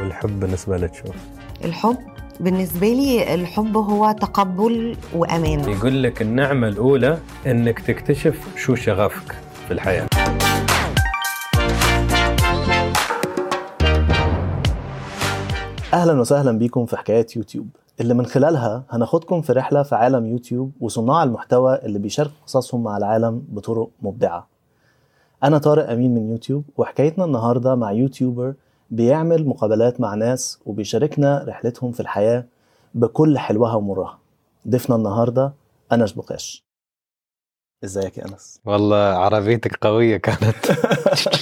والحب بالنسبة لك شو؟ الحب بالنسبة لي الحب هو تقبل وأمان. يقول لك النعمة الأولى إنك تكتشف شو شغفك في الحياة. أهلا وسهلا بيكم في حكايات يوتيوب. اللي من خلالها هناخدكم في رحلة في عالم يوتيوب وصناع المحتوى اللي بيشاركوا قصصهم مع العالم بطرق مبدعة. أنا طارق أمين من يوتيوب وحكايتنا النهارده مع يوتيوبر بيعمل مقابلات مع ناس وبيشاركنا رحلتهم في الحياة بكل حلوها ومرها. ضيفنا النهارده أنس بقاش. إزيك يا أنس؟ والله عربيتك قوية كانت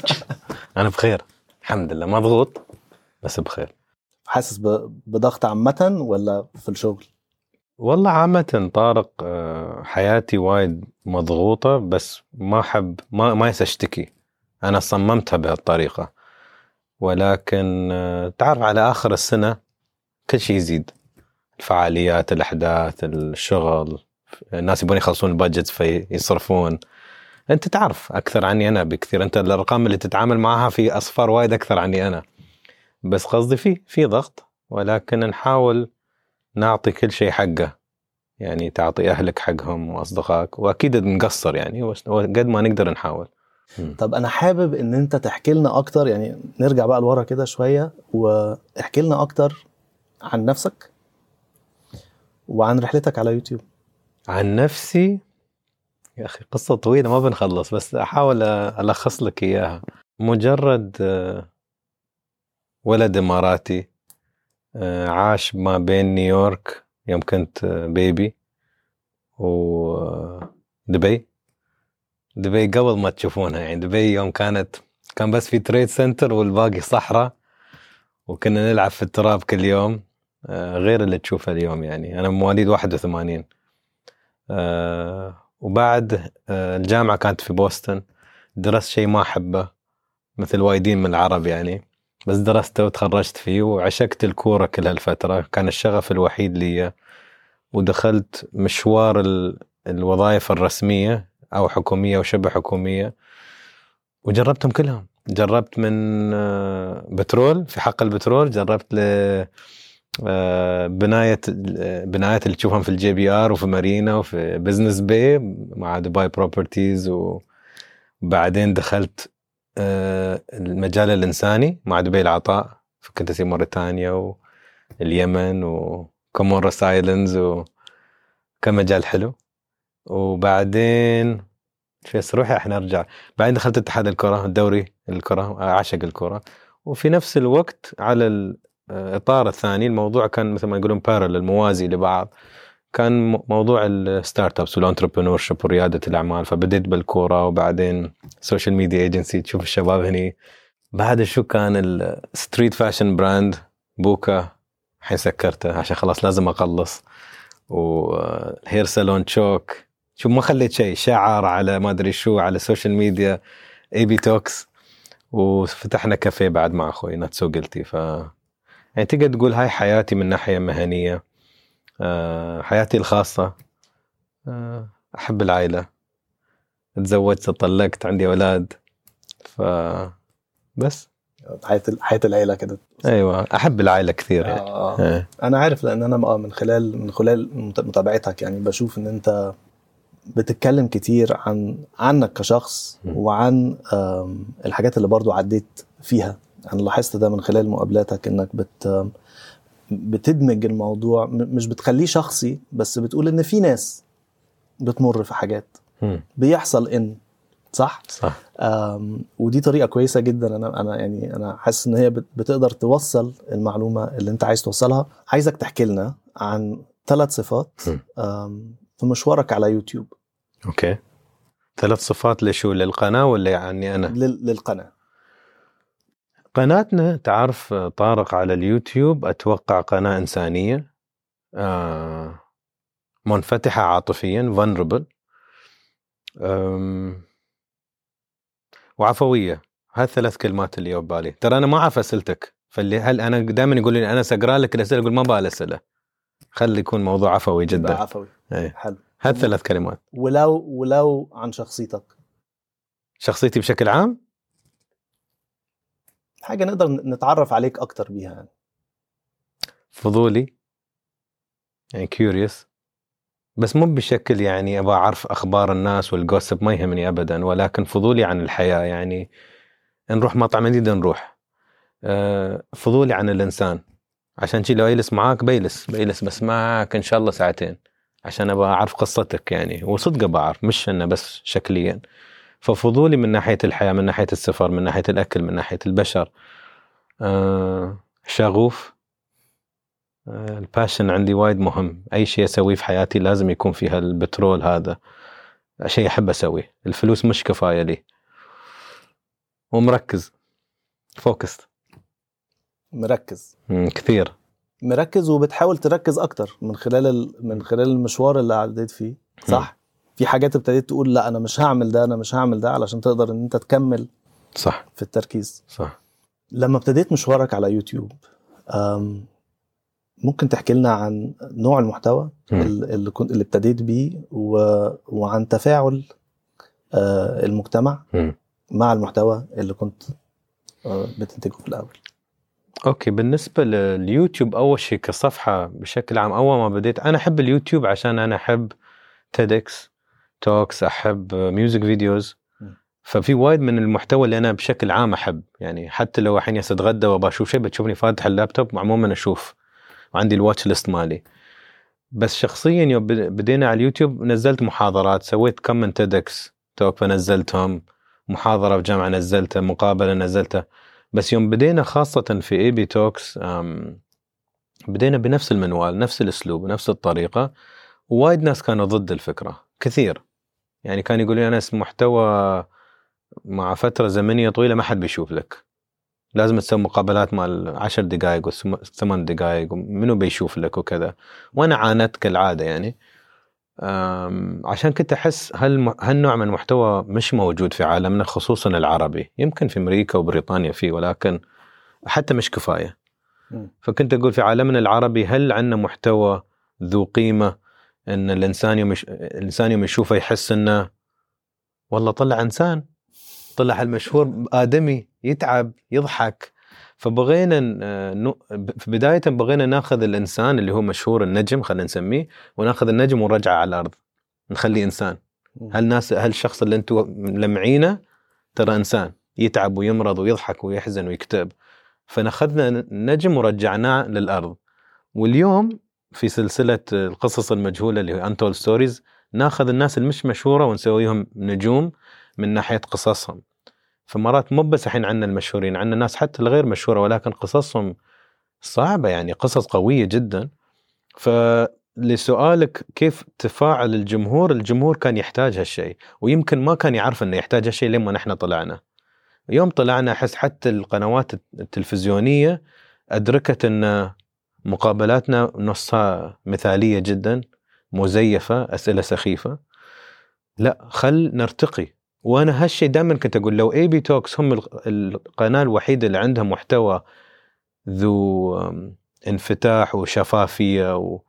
أنا بخير الحمد لله مضغوط بس بخير حاسس بضغط عامة ولا في الشغل؟ والله عامة طارق آه، حياتي وايد مضغوطة بس ما أحب ما ما أشتكي. أنا صممتها بهالطريقة. ولكن آه، تعرف على آخر السنة كل شيء يزيد. الفعاليات الأحداث الشغل الناس يبون يخلصون البادجت فيصرفون. أنت تعرف أكثر عني أنا بكثير. أنت الأرقام اللي تتعامل معها في أصفار وايد أكثر عني أنا. بس قصدي في في ضغط ولكن نحاول نعطي كل شيء حقه. يعني تعطي أهلك حقهم وأصدقائك وأكيد نقصر يعني قد ما نقدر نحاول. طب أنا حابب إن أنت تحكي لنا أكتر يعني نرجع بقى لورا كده شوية واحكي لنا أكتر عن نفسك وعن رحلتك على يوتيوب. عن نفسي؟ يا أخي قصة طويلة ما بنخلص بس أحاول ألخص لك إياها. مجرد آه، ولد إماراتي آه، عاش ما بين نيويورك يوم كنت آه، بيبي ودبي دبي. قبل ما تشوفونها يعني دبي يوم كانت كان بس في تريد سنتر والباقي صحراء وكنا نلعب في التراب كل يوم آه، غير اللي تشوفه اليوم يعني. أنا مواليد 81 آه، وبعد آه، الجامعة كانت في بوسطن درست شيء ما أحبه مثل وايدين من العرب يعني. بس درسته وتخرجت فيه وعشقت الكورة كل هالفترة. كان الشغف الوحيد لي. ودخلت مشوار ال- الوظائف الرسمية أو حكومية وشبه حكومية. وجربتهم كلهم. جربت من آه، بترول في حقل البترول جربت ل آه، بناية بنايات اللي تشوفهم في ال JBR وفي مارينا وفي Business Bay مع Dubai Properties وبعدين دخلت المجال الإنساني مع دبي العطاء كنت في موريتانيا واليمن و Comoros Islands وكان مجال حلو. وبعدين في روحي إحنا نرجع. بعدين دخلت اتحاد الكرة الدوري الكرة أعشق الكرة. وفي نفس الوقت على الاطار الثاني الموضوع كان مثل ما يقولون parallel الموازي لبعض. كان موضوع ال startups وال entrepreneurship وريادة الأعمال فبديت بالكورة وبعدين social media agency تشوف الشباب هني. بعد شو كان ال street fashion brand بوكا الحين سكرته عشان خلاص لازم أخلص. و hair salon talk show ما خليت شيء شعر على ما أدري شو على ال social media AB Talks وفتحنا كافيه بعد مع أخوي Not So Guilty ف يعني تقدر تقول هاي حياتي من ناحية مهنية. حياتي الخاصة. آه، أحب العائلة. تزوجت طلقت عندي أولاد. ف بس. حياة ال- حياة العيلة كده. أيوه أحب العائلة كثير. يعني آه. إيه. أنا عارف لأن أنا آه، من خلال من خلال مت- متابعتك يعني بشوف إن أنت بتتكلم كتير عن عنك كشخص. وعن الحاجات اللي برضو عديت فيها. أنا لاحظت ده من خلال مقابلاتك إنك بت بتدمج الموضوع مش بتخليه شخصي بس بتقول إن في ناس بتمر في حاجات. بيحصل إن صح؟ صح. ودي طريقة كويسة جدا. أنا أنا يعني أنا حاسس إن هي بت- بتقدر توصل المعلومة اللي أنت عايز توصلها. عايزك تحكي لنا عن ثلاث صفات في مشوارك على يوتيوب. أوكي. ثلاث صفات لشو؟ للقناة ولا يعني أنا؟ لل- للقناة. قناتنا تعرف طارق على اليوتيوب أتوقع قناة إنسانية آه منفتحة عاطفيا أم، وعفوية. هالثلاث كلمات اللي ببالي ترى أنا ما أعرف أسئلتك فاللي هل أنا دائما يقول لي أنا سأقرأ لك الأسئلة أقول ما بالي أسئلة. خلي يكون موضوع عفوي جدا. عفوي. إيه. حلو. هات ثلاث كلمات. ولو ولو عن شخصيتك. شخصيتي بشكل عام؟ حاجة نقدر نتعرف عليك أكتر بيها يعني. فضولي. يعني curious بس مو بشكل يعني أبغى أعرف أخبار الناس وال gossip ما يهمني ابدا ولكن فضولي عن الحياة يعني. نروح مطعم جديد نروح. أه، فضولي عن الإنسان. عشان شي لو يجلس معاك بيلس بيلس بس معك إن شاء الله ساعتين. عشان أبغى أعرف قصتك يعني. وصدق بعرف مش إنه بس شكليا. ففضولي من ناحية الحياة من ناحية السفر من ناحية الأكل من ناحية البشر. أه شغوف. أه ال passion عندي وايد مهم. أي شيء أسويه في حياتي لازم يكون فيها البترول هذا. شيء أحب أسويه. الفلوس مش كفاية لي. ومركز. focused. مركز. كثير. مركز وبتحاول تركز أكتر من خلال ال... من خلال المشوار اللي عديت فيه صح؟ في حاجات ابتديت تقول لا أنا مش هعمل ده أنا مش هعمل ده علشان تقدر إن أنت تكمل صح. في التركيز. صح. لما ابتديت مشوارك على يوتيوب ممكن تحكي لنا عن نوع المحتوى اللي كنت اللي ابتديت بيه و... وعن تفاعل آه، المجتمع. مع المحتوى اللي كنت آه، بتنتجه في الأول. أوكي. بالنسبة لليوتيوب أول شيء كصفحة بشكل عام أول ما بديت أنا أحب اليوتيوب عشان أنا أحب TEDx talks أحب music videos. ففي وايد من المحتوى اللي أنا بشكل عام أحب. يعني حتى لو الحين أتغدى وابغى أشوف شيء بتشوفني فاتح اللابتوب عموما أشوف. وعندي ال watch list مالي. بس شخصيا يوم بد- بدينا على اليوتيوب نزلت محاضرات سويت كم من TEDx talk فنزلتهم محاضرة في جامعة نزلتها مقابلة نزلتها. بس يوم بدينا خاصة في AB Talks بدينا بنفس المنوال نفس الأسلوب نفس الطريقة. وايد ناس كانوا ضد الفكرة كثير. يعني كان يقولون أنا اسم محتوى مع فترة زمنية طويلة ما حد بيشوف لك. لازم تسوي مقابلات مال عشر دقائق وثمان دقائق منو بيشوف لك وكذا. وأنا عاندت كالعادة يعني. عشان كنت أحس هال هالنوع من المحتوى مش موجود في عالمنا خصوصا العربي. يمكن في أمريكا وبريطانيا فيه ولكن حتى مش كفاية. فكنت أقول في عالمنا العربي هل عندنا محتوى ذو قيمة؟ إن الإنسان يوم يش... الإنسان يوم يشوفه يحس إنه والله طلع إنسان طلع المشهور آدمي يتعب يضحك. فبغينا في بداية بغينا ناخذ الإنسان اللي هو مشهور النجم خلينا نسميه وناخذ النجم ونرجعه على الأرض نخليه إنسان. مم. هالناس هالشخص اللي أنتم ملمعينه ترى إنسان؟ يتعب ويمرض ويضحك ويحزن ويكتئب. فناخذنا نجم ورجعناه للأرض. واليوم في سلسلة القصص المجهولة اللي هي انتول ستوريز ناخذ الناس المش مشهورة ونسويهم نجوم من ناحية قصصهم. فمرات مو بس الحين عندنا المشهورين عندنا ناس حتى الغير مشهورة ولكن قصصهم صعبة يعني قصص قوية جدا. فلسؤالك كيف تفاعل الجمهور؟ الجمهور كان يحتاج هالشيء ويمكن ما كان يعرف إنه يحتاج هالشيء لما نحن طلعنا. يوم طلعنا أحس حتى القنوات التلفزيونية أدركت ان مقابلاتنا نصها مثالية جدا مزيفة أسئلة سخيفة لا خل نرتقي وأنا هالشيء دائما كنت أقول لو ABtalks هم الق- القناة الوحيدة اللي عندها محتوى ذو انفتاح وشفافية.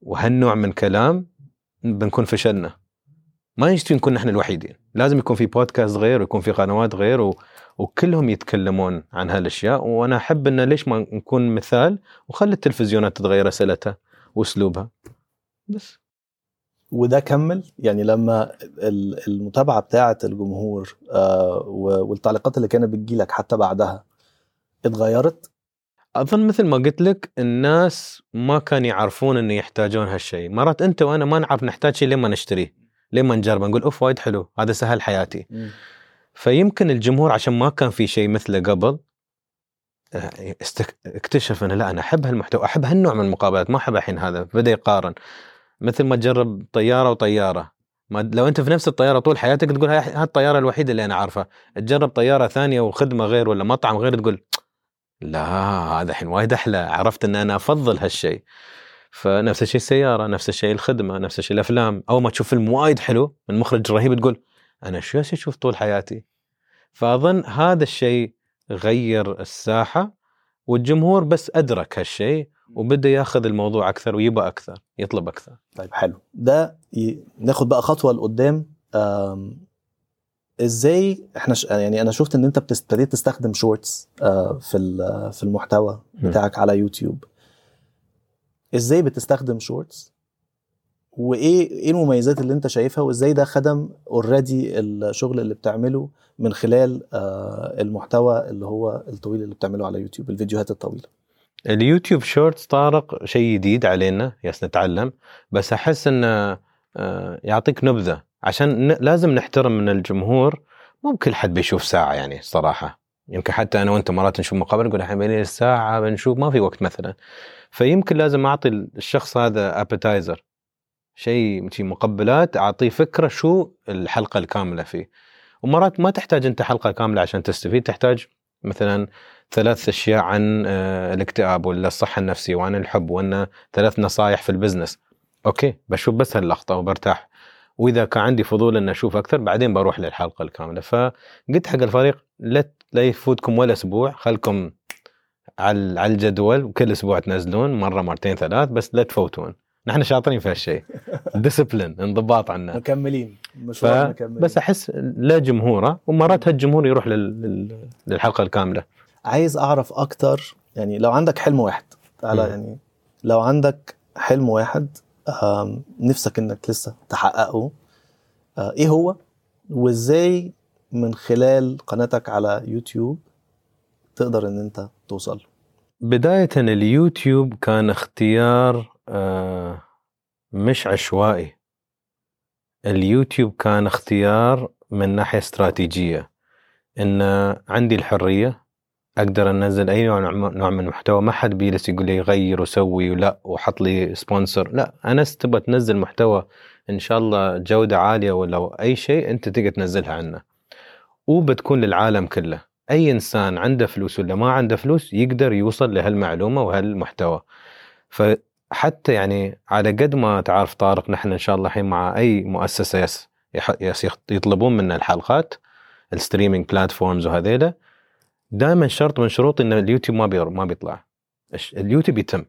وهالنوع من كلام بنكون فشلنا ما يجي نكون نحن الوحيدين. لازم يكون في بودكاست غير ويكون في قنوات غير و... وكلهم يتكلمون عن هالأشياء. وأنا أحب إن ليش ما نكون مثال وخلي التلفزيونات تتغير أسئلتها وأسلوبها. بس. وده كمل؟ يعني لما ال- المتابعة بتاعة الجمهور آه، والتعليقات اللي كانت بتجيلك حتى بعدها اتغيرت؟ أظن مثل ما قلت لك الناس ما كانوا يعرفون إنه يحتاجون هالشيء. مرات أنت وأنا ما نعرف نحتاج شيء لما نشتريه. لما نجربه نقول أوف وايد حلو. هذا سهل حياتي. فيمكن الجمهور عشان ما كان في شيء مثله قبل آه، استك... اكتشف إنه لا أنا أحب هالمحتوى أحب هالنوع من المقابلات ما أحب الحين هذا. بدأ يقارن. مثل ما تجرب طيارة وطيارة. ما لو أنت في نفس الطيارة طول حياتك تقول هاي هاي الطيارة الوحيدة اللي أنا عارفها. تجرب طيارة ثانية وخدمة غير ولا مطعم غير تقول لا هذا الحين وايد أحلى. عرفت إن أنا أفضل هالشيء. فنفس الشيء السيارة نفس الشيء الخدمة نفس الشيء الأفلام. أول ما تشوف فيلم وايد حلو من مخرج رهيب تقول أنا شو أشوف طول حياتي؟ فأظن هذا الشيء غير الساحة والجمهور بس أدرك هالشيء وبدا ياخذ الموضوع أكثر ويبى أكثر يطلب أكثر. طيب حلو. ده ي... ناخد بقى خطوة لقدام. أم... إزاي إحنا ش... يعني أنا شفت إن أنت ابتديت تستخدم Shorts آه، في في المحتوى م. بتاعك على يوتيوب. إزاي بتستخدم Shorts؟ وايه إيه المميزات اللي انت شايفها؟ وازاي ده خدم already الشغل اللي بتعمله من خلال آه، المحتوى اللي هو الطويل اللي بتعمله على يوتيوب الفيديوهات الطويلة؟ اليوتيوب Shorts طارق شيء جديد علينا يالسين نتعلم. بس أحس انه آه، يعطيك نبذة. عشان لازم نحترم من الجمهور. مو بكل حد بيشوف ساعة يعني صراحة. يمكن حتى أنا وأنت مرات نشوف مقابل نقول الحين بين الساعة بنشوف ما في وقت مثلا. فيمكن لازم أعطي الشخص هذا ابيتايزر شيء شي مقبلات أعطيه فكرة شو الحلقة الكاملة فيه. ومرات ما تحتاج أنت حلقة كاملة عشان تستفيد تحتاج مثلا ثلاث أشياء عن آه، الاكتئاب ولا الصحة النفسية وعن الحب وأن ثلاث نصائح في ال business. أوكي بشوف بس هاللقطة وبرتاح. وإذا كان عندي فضول أن أشوف أكثر بعدين بروح للحلقة الكاملة. فقلت حق الفريق لا لا يفوتكم ولا أسبوع خلكم على على الجدول وكل أسبوع تنزلون مرة مرتين ثلاث بس لا تفوتون. نحن شاطرين في هالشيء. discipline انضباط عنا. مكملين ف... مشوار مكملين. بس أحس له جمهوره ومرات هالجمهور يروح لل... لل... للحلقة الكاملة. عايز أعرف أكتر يعني لو عندك حلم واحد تعالى. يعني لو عندك حلم واحد نفسك إنك لسه تحققه آه، إيه هو؟ وإزاي من خلال قناتك على يوتيوب تقدر إن أنت توصل له. بداية اليوتيوب كان اختيار آه، مش عشوائي. اليوتيوب كان اختيار من ناحية استراتيجية. إن عندي الحرية أقدر أنزل أي نوع نوع من المحتوى. ما حد بيجلس يقول لي غير وسوي ولا وحط لي سبونسر لا أنا تبغى تنزل محتوى إن شاء الله جودة عالية ولا أي شيء أنت تقدر تنزلها عنه. وبتكون للعالم كله. أي إنسان عنده فلوس ولا ما عنده فلوس يقدر يوصل لهالمعلومة وهالمحتوى. فحتى يعني على قد ما تعرف طارق نحن إن شاء الله الحين مع أي مؤسسة يالسين يطلبون منا الحلقات ال streaming platforms وهذيلا. دائما شرط من شروط إن اليوتيوب ما بير ما بيطلع. اليوتيوب يتم.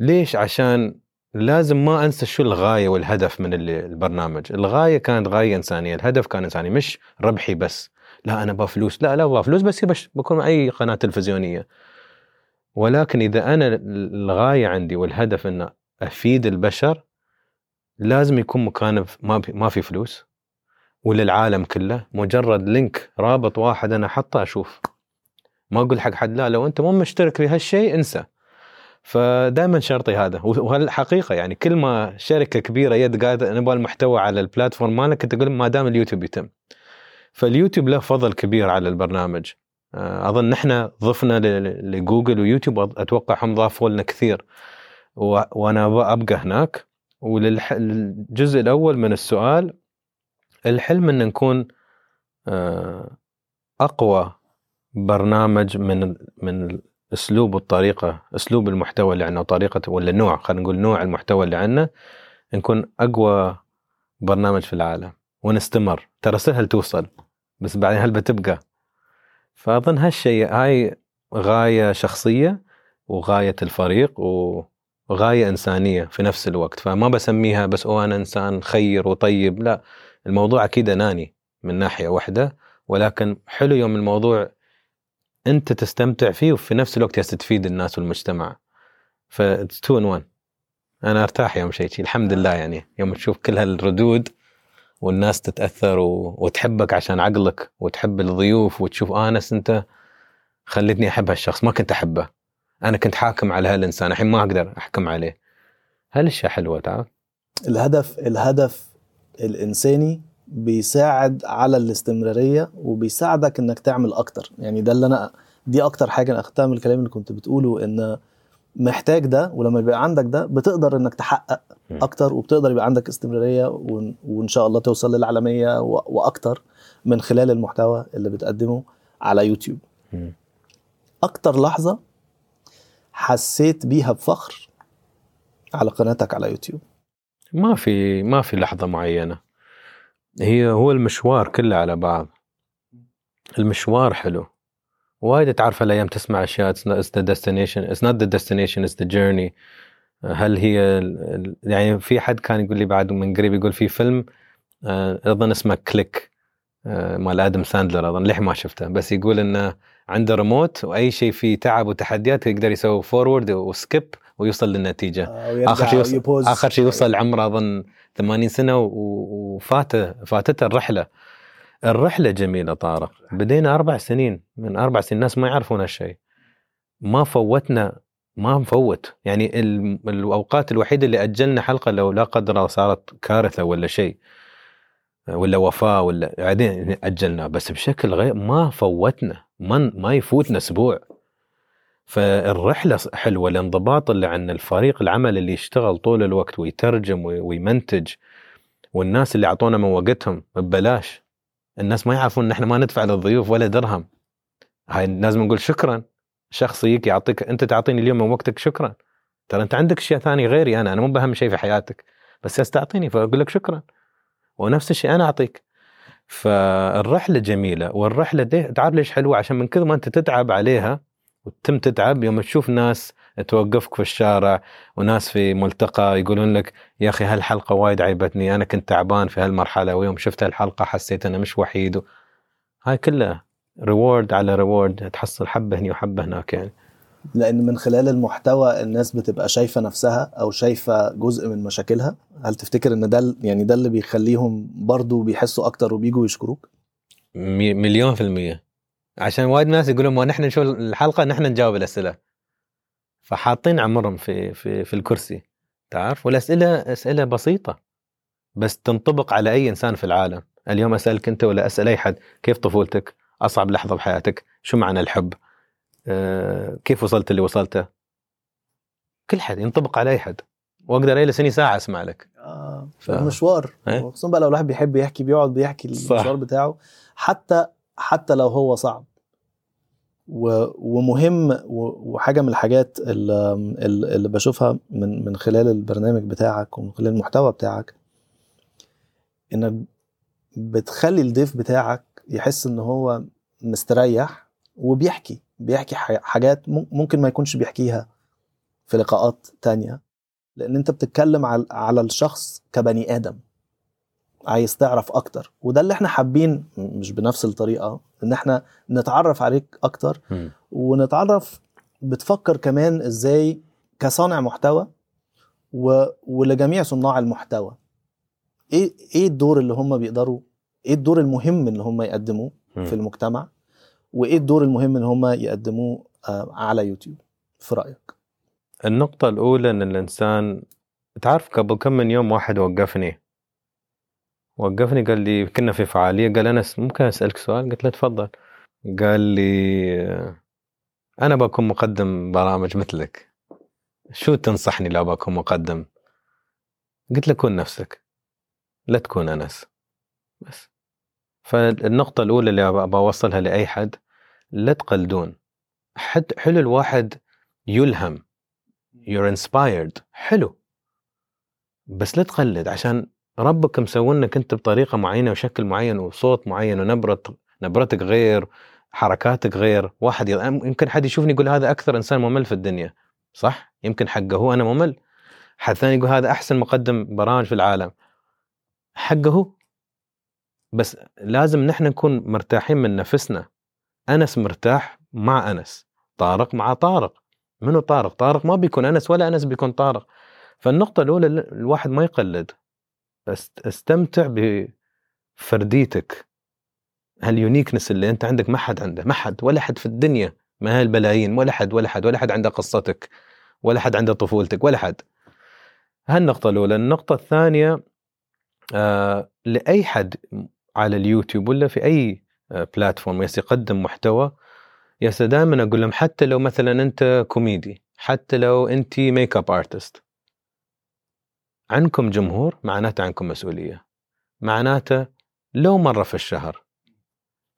ليش؟ عشان لازم ما أنسى شو الغاية والهدف من ال- البرنامج. الغاية كانت غاية إنسانية الهدف كان إنساني مش ربحي بس. لا أنا أبغى فلوس. لا لا أبغى فلوس بس بكون أي قناة تلفزيونية. ولكن إذا أنا الغاية عندي والهدف ان أفيد البشر لازم يكون مكان ما في- فلوس. وللعالم كله. مجرد link رابط واحد أنا احطه أشوف. ما أقول حق حد لا لو أنت مو مشترك في هالشيء انسى. فدائما شرطي هذا. وهالحقيقة يعني كل ما شركة كبيرة يت قالت نبغى المحتوى على ال platform مالك تقول ما دام اليوتيوب يتم. فاليوتيوب له فضل كبير على البرنامج. آه، أظن إحنا ضفنا لجوجل ويوتيوب أتوقع هم ضافوا لنا كثير. وأنا أبقى هناك. وللجزء الأول من السؤال الحلم إن نكون آه، أقوى برنامج من من الاسلوب والطريقة أسلوب المحتوى اللي عندنا وطريقه ولا نوع خلينا نقول نوع المحتوى اللي عندنا نكون أقوى برنامج في العالم ونستمر. ترى سهل توصل بس بعدين هل بتبقى؟ فأظن هالشيء هاي غاية شخصية وغاية الفريق وغاية إنسانية في نفس الوقت. فما بسميها بس أو أنا إنسان خير وطيب لا الموضوع أكيد أناني من ناحية واحدة ولكن حلو يوم الموضوع أنت تستمتع فيه وفي نفس الوقت تفيد الناس والمجتمع. ف تو ان 1 أنا أرتاح يوم شيء شي. الحمد لله يعني. يوم تشوف كل هالردود والناس تتأثر و... وتحبك عشان عقلك وتحب الضيوف وتشوف أنس أنت خلتني أحب هالشخص. ما كنت أحبه. أنا كنت حاكم على هالإنسان. الحين ما أقدر أحكم عليه. هالأشياء حلوة تعرف الهدف الهدف الإنساني بيساعد على الاستمرارية وبيساعدك إنك تعمل أكتر يعني ده اللي أنا دي أكتر حاجة أنا أخدتها من الكلام اللي كنت بتقوله إن محتاج ده ولما يبقى عندك ده بتقدر إنك تحقق. أكتر وبتقدر يبقى عندك استمرارية وإن, وإن شاء الله توصل للعالمية وأكتر من خلال المحتوى اللي بتقدمه على يوتيوب. أكتر لحظة حسيت بيها بفخر على قناتك على يوتيوب ما في ما في لحظة معينة هي هو المشوار كله على بعض. المشوار حلو. وايد تعرف الأيام تسمع أشياء it's the destination it's not the destination it's the journey. هل هي يعني في حد كان يقول لي بعد من قريب يقول في فيلم آه، أظن اسمه Click آه، مال آدم ساندلر أظن للحين ما شفته. بس يقول إنه عنده ريموت وأي شيء فيه تعب وتحديات يقدر يسوي forward و skip ويوصل للنتيجة. آه، آخر شيء يوصل. آخر شيء يوصل عمره أظن 80 سنة وفاته فاتته الرحلة. الرحلة جميلة طارق. بدينا أربع سنين. من أربع سنين الناس ما يعرفون هالشيء. ما فوتنا ما نفوت. يعني ال- الأوقات الوحيدة اللي أجلنا حلقة لو لا قدر الله صارت كارثة ولا شيء. ولا وفاة ولا بعدين أجلنا. بس بشكل غير ما فوتنا. ما ما يفوتنا أسبوع. فالرحلة حلوة الانضباط اللي عن الفريق العمل اللي يشتغل طول الوقت ويترجم وي- ويمنتج والناس اللي أعطونا من وقتهم ببلاش. الناس ما يعرفون إن إحنا ما ندفع للضيوف ولا درهم. هاي لازم نقول شكرا. شخص يجيك يعطيك أنت تعطيني اليوم من وقتك شكرا. ترى أنت عندك أشياء ثانية غيري أنا أنا مو باهم شيء في حياتك. بس بس تعطيني فأقول لك شكرا. ونفس الشيء أنا أعطيك. فالرحلة جميلة والرحلة دي تعرف ليش حلوة؟ عشان من كثر ما أنت تتعب عليها وتتم تتعب يوم تشوف ناس توقفك في الشارع وناس في ملتقى يقولون لك يا أخي هالحلقة وايد عيبتني أنا كنت تعبان في هالمرحلة ويوم شفت هالحلقة حسيت أنا مش وحيد. هاي كلها reward على reward تحصل حبة هني وحبة هناك يعني. لأن من خلال المحتوى الناس بتبقى شايفة نفسها أو شايفة جزء من مشاكلها. هل تفتكر إن ده يعني ده اللي بيخليهم برضو بيحسوا أكتر وبيجوا يشكروك؟ مليون في المية. عشان وايد ناس يقولون ما نحن نشوف الحلقة نحن نجاوب الأسئلة. فحاطين عمرهم في في في الكرسي تعرف؟ والأسئلة أسئلة بسيطة. بس تنطبق على أي إنسان في العالم. اليوم أسألك أنت ولا أسأل أي حد كيف طفولتك؟ أصعب لحظة بحياتك؟ شو معنى الحب؟ أه كيف وصلت اللي وصلته؟ كل حد ينطبق على أي حد. وأقدر أجلس هني ساعة أسمع لك. آه ف- مشوار. إيه؟ خصوصا بقى لو الواحد بيحب يحكي بيقعد بيحكي. المشوار بتاعه. حتى حتى لو هو صعب. ومهم وحاجة من الحاجات اللي, بشوفها من من خلال البرنامج بتاعك ومن خلال المحتوى بتاعك إنك بتخلي الضيف بتاعك يحس إن هو مستريح وبيحكي بيحكي حاجات مم- ممكن ما يكونش بيحكيها في لقاءات تانية لأن أنت بتتكلم على الشخص كبني آدم. عايز تعرف أكتر. وده اللي إحنا حابين مش بنفس الطريقة إن إحنا نتعرف عليك أكتر. ونتعرف بتفكر كمان إزاي كصانع محتوى و... ولجميع صناع المحتوى. إيه إيه الدور اللي هم بيقدروا إيه الدور المهم اللي هم يقدموه. في المجتمع؟ وإيه الدور المهم اللي هم يقدموه آه، على يوتيوب؟ في رأيك؟ النقطة الأولى إن الإنسان تعرف قبل كم من يوم واحد وقفني. وقفني قال لي كنا في فعالية. قال أنس ممكن أسألك سؤال؟ قلت له تفضل. قال لي أنا بكون مقدم برامج مثلك. شو تنصحني لو بكون مقدم؟ قلت له كن نفسك. لا تكون أنس. بس. فالنقطة الأولى اللي أبغى أوصلها لأي حد لا تقلدون. حد حلو الواحد يلهم. You're inspired. حلو. بس لا تقلد عشان ربك مسوينك أنت بطريقة معينة وشكل معين وصوت معين ونبره نبرتك غير حركاتك غير. واحد يمكن حد يشوفني يقول هذا أكثر إنسان ممل في الدنيا. صح؟ يمكن حقه هو أنا ممل. حد ثاني يقول هذا أحسن مقدم برامج في العالم. حقه؟ هو بس لازم نحن نكون مرتاحين من نفسنا. أنس مرتاح مع أنس. طارق مع طارق. منو طارق؟ طارق ما بيكون أنس ولا أنس بيكون طارق. فالنقطة الأولى ال- الواحد ما يقلد. أستمتع بفرديتك. هال uniqueness اللي أنت عندك ما حد عنده ما حد ولا حد في الدنيا ما هالبلايين ولا حد ولا حد ولا حد عنده قصتك ولا حد عنده طفولتك ولا حد. هالنقطة الأولى. النقطة الثانية آه لأي حد على اليوتيوب ولا في أي platform يالس يقدم محتوى يس دائما أقول لهم حتى لو مثلا أنت كوميدي حتى لو أنت makeup artist عنكم جمهور معناته عنكم مسؤولية. معناته لو مرة في الشهر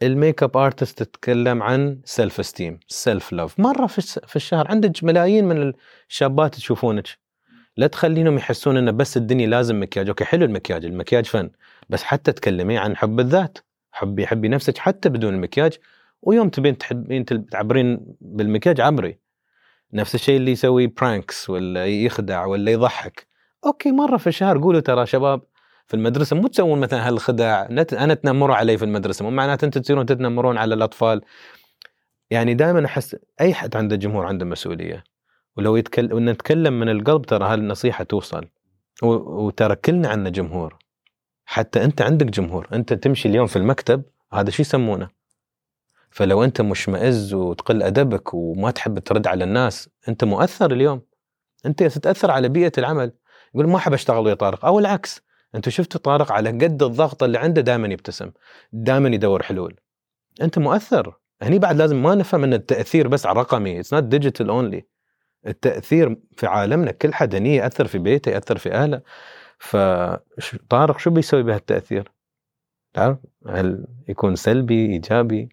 ال makeup artist تتكلم عن self-esteem self-love مره في الشهر عندك ملايين من الشابات تشوفونك. لا تخلينهم يحسون إنه بس الدنيا لازم مكياج. أوكي حلو المكياج المكياج فن بس حتى تكلمي عن حب الذات. حبي حبي نفسك حتى بدون المكياج. ويوم تبين تحبين تعبرين بالمكياج عبري. نفس الشيء اللي يسوي pranks ولا يخدع ولا يضحك. أوكي مرة في الشهر قولوا ترى شباب في المدرسة مو تسوون مثلا هالخداع أنا تنمروا علي في المدرسة مو معناته أنتم تصيرون تتنمرون على الأطفال. يعني دائما أحس أي حد عنده جمهور عنده مسؤولية ولو يتكلم ونتكلم من القلب ترى هالنصيحة توصل. وترى كلنا عندنا جمهور. حتى أنت عندك جمهور أنت تمشي اليوم في المكتب هذا شو يسمونه؟ فلو أنت مشمئز وتقل أدبك وما تحب ترد على الناس أنت مؤثر اليوم. أنت تتاثر على بيئة العمل. يقول ما أحب أشتغل ويا طارق. أو العكس انت شفت طارق على قد الضغط اللي عنده دائما يبتسم دائما يدور حلول. أنت مؤثر. هني بعد لازم ما نفهم إن التأثير بس على رقمي it's not digital only التأثير في عالمنا كل حد هني يأثر في بيته يأثر في أهله. فطارق شو بيسوي بهالتأثير؟ تعرف هل يكون سلبي إيجابي؟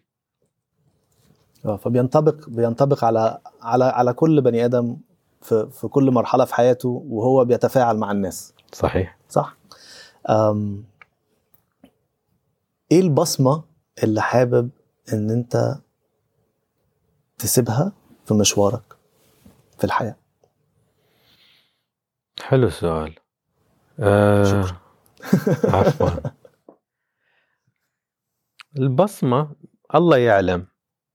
آه، فبينطبق بينطبق على على على كل بني آدم في في كل مرحلة في حياته وهو بيتفاعل مع الناس. صحيح. صح؟ أم إيه البصمة اللي حابب إن أنت تسيبها في مشوارك في الحياة؟ حلو السؤال. آه شكراً. عفوا. البصمة الله يعلم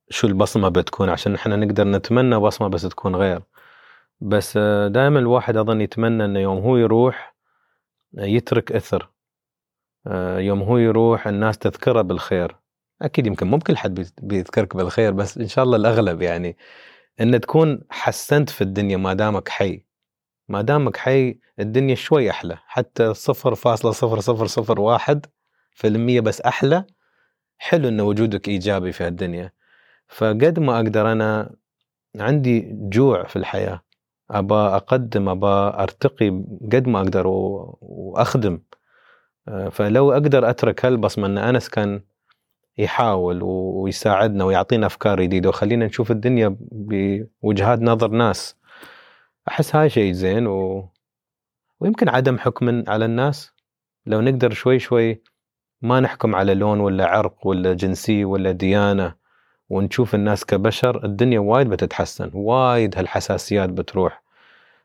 شو البصمة بتكون عشان إحنا نقدر نتمنى بصمة بس تكون غير. بس دائما الواحد أظن يتمنى إنه يوم هو يروح يترك إثر. آه، يوم هو يروح الناس تذكره بالخير. أكيد يمكن مو كل حد بيذكرك بالخير بس إن شاء الله الأغلب يعني. إن تكون حسنت في الدنيا ما دامك حي. ما دامك حي الدنيا شوي أحلى. حتى صفر فاصلة صفر صفر صفر واحد في المية بس أحلى. حلو إن وجودك إيجابي في هالدنيا فقد ما أقدر أنا عندي جوع في الحياة. ابى أقدم ابى أرتقي قد ما أقدر وأخدم. آه، فلو أقدر أترك هالبصمة ان أنس كان يحاول ويساعدنا ويعطينا أفكار جديدة. وخلينا نشوف الدنيا بوجهات نظر ناس. أحس هاي شيء زين و... ويمكن عدم حكم على الناس. لو نقدر شوي شوي ما نحكم على لون ولا عرق ولا جنسية ولا ديانة ونشوف الناس كبشر الدنيا وايد بتتحسن. وايد هالحساسيات بتروح.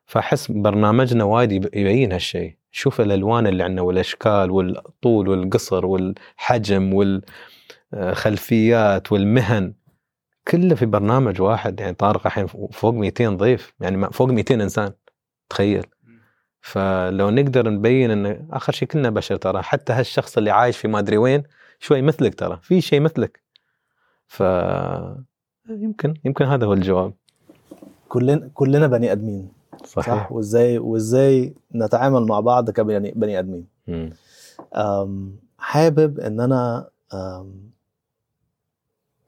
فأحس برنامجنا وايد يب- يبين هالشيء شوف الألوان اللي عندنا والأشكال والطول والقصر والحجم والخلفيات والمهن. كله في برنامج واحد. يعني طارق الحين فوق 200 ضيف. يعني فوق 200 إنسان. تخيل. فلو نقدر نبين إن آخر شيء كلنا بشر ترى. حتى هالشخص اللي عايش في ما أدري وين شوي مثلك ترى. في شيء مثلك. ف يمكن يمكن هذا هو الجواب. كلنا كلنا بني آدمين. صحيح. صح؟ وازاي وازاي نتعامل مع بعض كبني بني آدمين. حابب إن أنا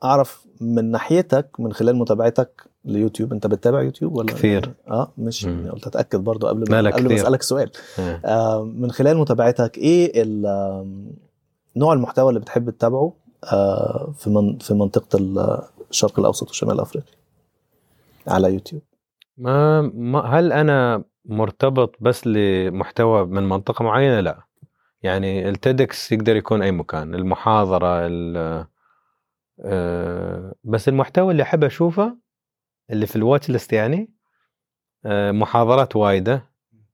أعرف من ناحيتك من خلال متابعتك ليوتيوب. أنت بتتابع يوتيوب ولا؟ كثير. آه مش مم. قلت أتأكد برضو قبل ما قبل ما. أسألك سؤال. آه. آه، من خلال متابعتك إيه نوع المحتوى اللي بتحب تتابعه آه، في من في منطقة ال- الشرق الأوسط وشمال أفريقيا؟ على يوتيوب. ما, ما هل أنا مرتبط بس لمحتوى من منطقة معينة لا يعني ال TEDx يقدر يكون أي مكان المحاضرة ال- آه، بس المحتوى اللي أحب أشوفه اللي في ال watch list يعني آه، محاضرات وايدة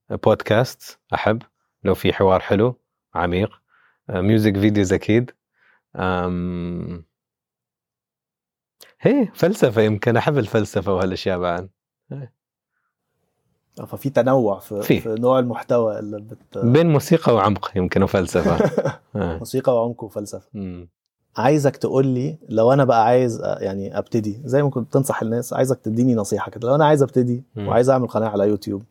بودكاست أحب لو في حوار حلو عميق آه، music videos أكيد. هي فلسفة يمكن أحب الفلسفة وهالأشياء بعد آه، ففي تنوع في, في. في نوع المحتوى اللي بت بين موسيقى وعمق يمكن وفلسفة آه. موسيقى وعمق وفلسفة مم. عايزك تقول لي لو أنا بقى عايز آه، يعني أبتدي زي ما كنت بتنصح الناس عايزك تديني نصيحة كده لو أنا عايز أبتدي مم. وعايز أعمل قناة على يوتيوب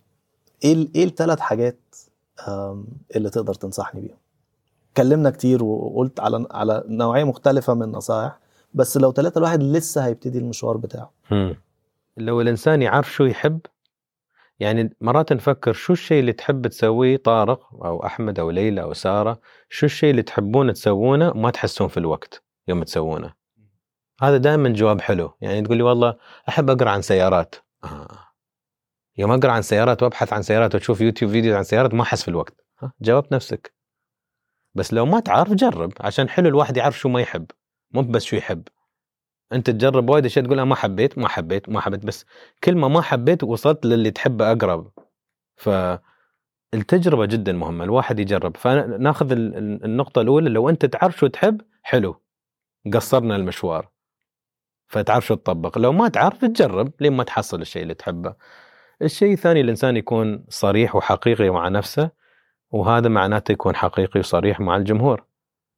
إيه إيه الثلاث حاجات اللي تقدر تنصحني بيهم اتكلمنا كتير وقلت على على نوعية مختلفة من النصائح بس لو ثلاثة الواحد لسه هيبتدي المشوار بتاعه مم. لو الإنسان يعرف شو يحب يعني مرات نفكر شو الشيء اللي تحب تسويه طارق أو أحمد أو ليلى أو سارة شو الشيء اللي تحبون تسوونه وما تحسون في الوقت يوم تسوونه هذا دائما جواب حلو يعني تقول لي والله أحب أقرأ عن سيارات آه. يوم أقرأ عن سيارات وأبحث عن سيارات وتشوف يوتيوب فيديو عن سيارات ما أحس في الوقت ها؟ جاوبت نفسك بس لو ما تعرف جرب عشان حلو الواحد يعرف شو ما يحب مو بس شو يحب أنت تجرب وايد أشياء تقول أنا ما حبيت ما حبيت ما حبيت بس كل ما ما حبيت وصلت للي تحبه أقرب. فالتجربه جدا مهمة الواحد يجرب. فناخذ ال- ال- النقطة الأولى لو أنت تعرف شو تحب حلو قصرنا المشوار. فتعرف شو تطبق. لو ما تعرف تجرب لين ما تحصل الشيء اللي تحبه. الشيء الثاني الإنسان يكون صريح وحقيقي مع نفسه وهذا معناته يكون حقيقي وصريح مع الجمهور.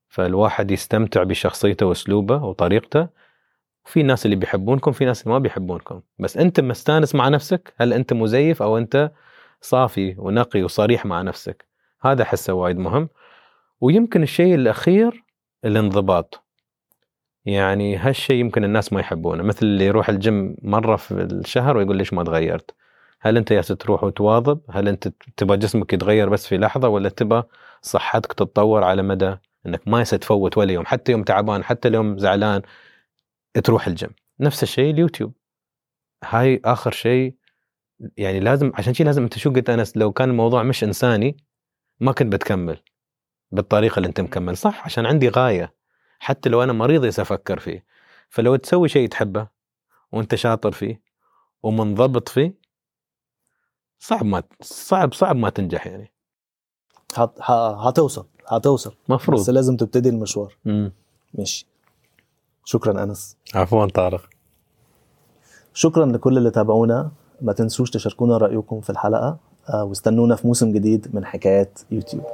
فالواحد يستمتع بشخصيته وأسلوبه وطريقته في ناس اللي بيحبونكم في ناس اللي ما بيحبونكم. بس أنت مستانس مع نفسك هل أنت مزيف أو أنت صافي ونقي وصريح مع نفسك؟ هذا أحسه وايد مهم. ويمكن الشيء الأخير الانضباط. يعني هالشيء يمكن الناس ما يحبونه. مثل اللي يروح الجيم مرة في الشهر ويقول ليش ما تغيرت؟ هل أنت ياس تروح وتواظب؟ هل أنت تبغى جسمك يتغير بس في لحظة ولا تبغى صحتك تتطور على مدى إنك ما يصير تفوت ولا يوم؟ حتى يوم تعبان حتى اليوم زعلان تروح الجيم. نفس الشيء اليوتيوب. هاي آخر شيء يعني لازم عشان شيء لازم أنت شو قلت أنس لو كان الموضوع مش إنساني ما كنت بتكمل بالطريقة اللي أنت مكمل. صح عشان عندي غاية حتى لو أنا مريض أفكر فيه. فلو تسوي شيء تحبه وأنت شاطر فيه ومنضبط فيه صعب ما صعب صعب ما تنجح يعني. هت- ه- هتوصل هتوصل. بس مفروض لازم تبتدي المشوار. مم. ماشي. شكرا أنس. عفوا طارق. شكرا لكل اللي تابعونا. ما تنسوش تشاركونا رأيكم في الحلقة آه، واستنونا في موسم جديد من حكايات يوتيوب.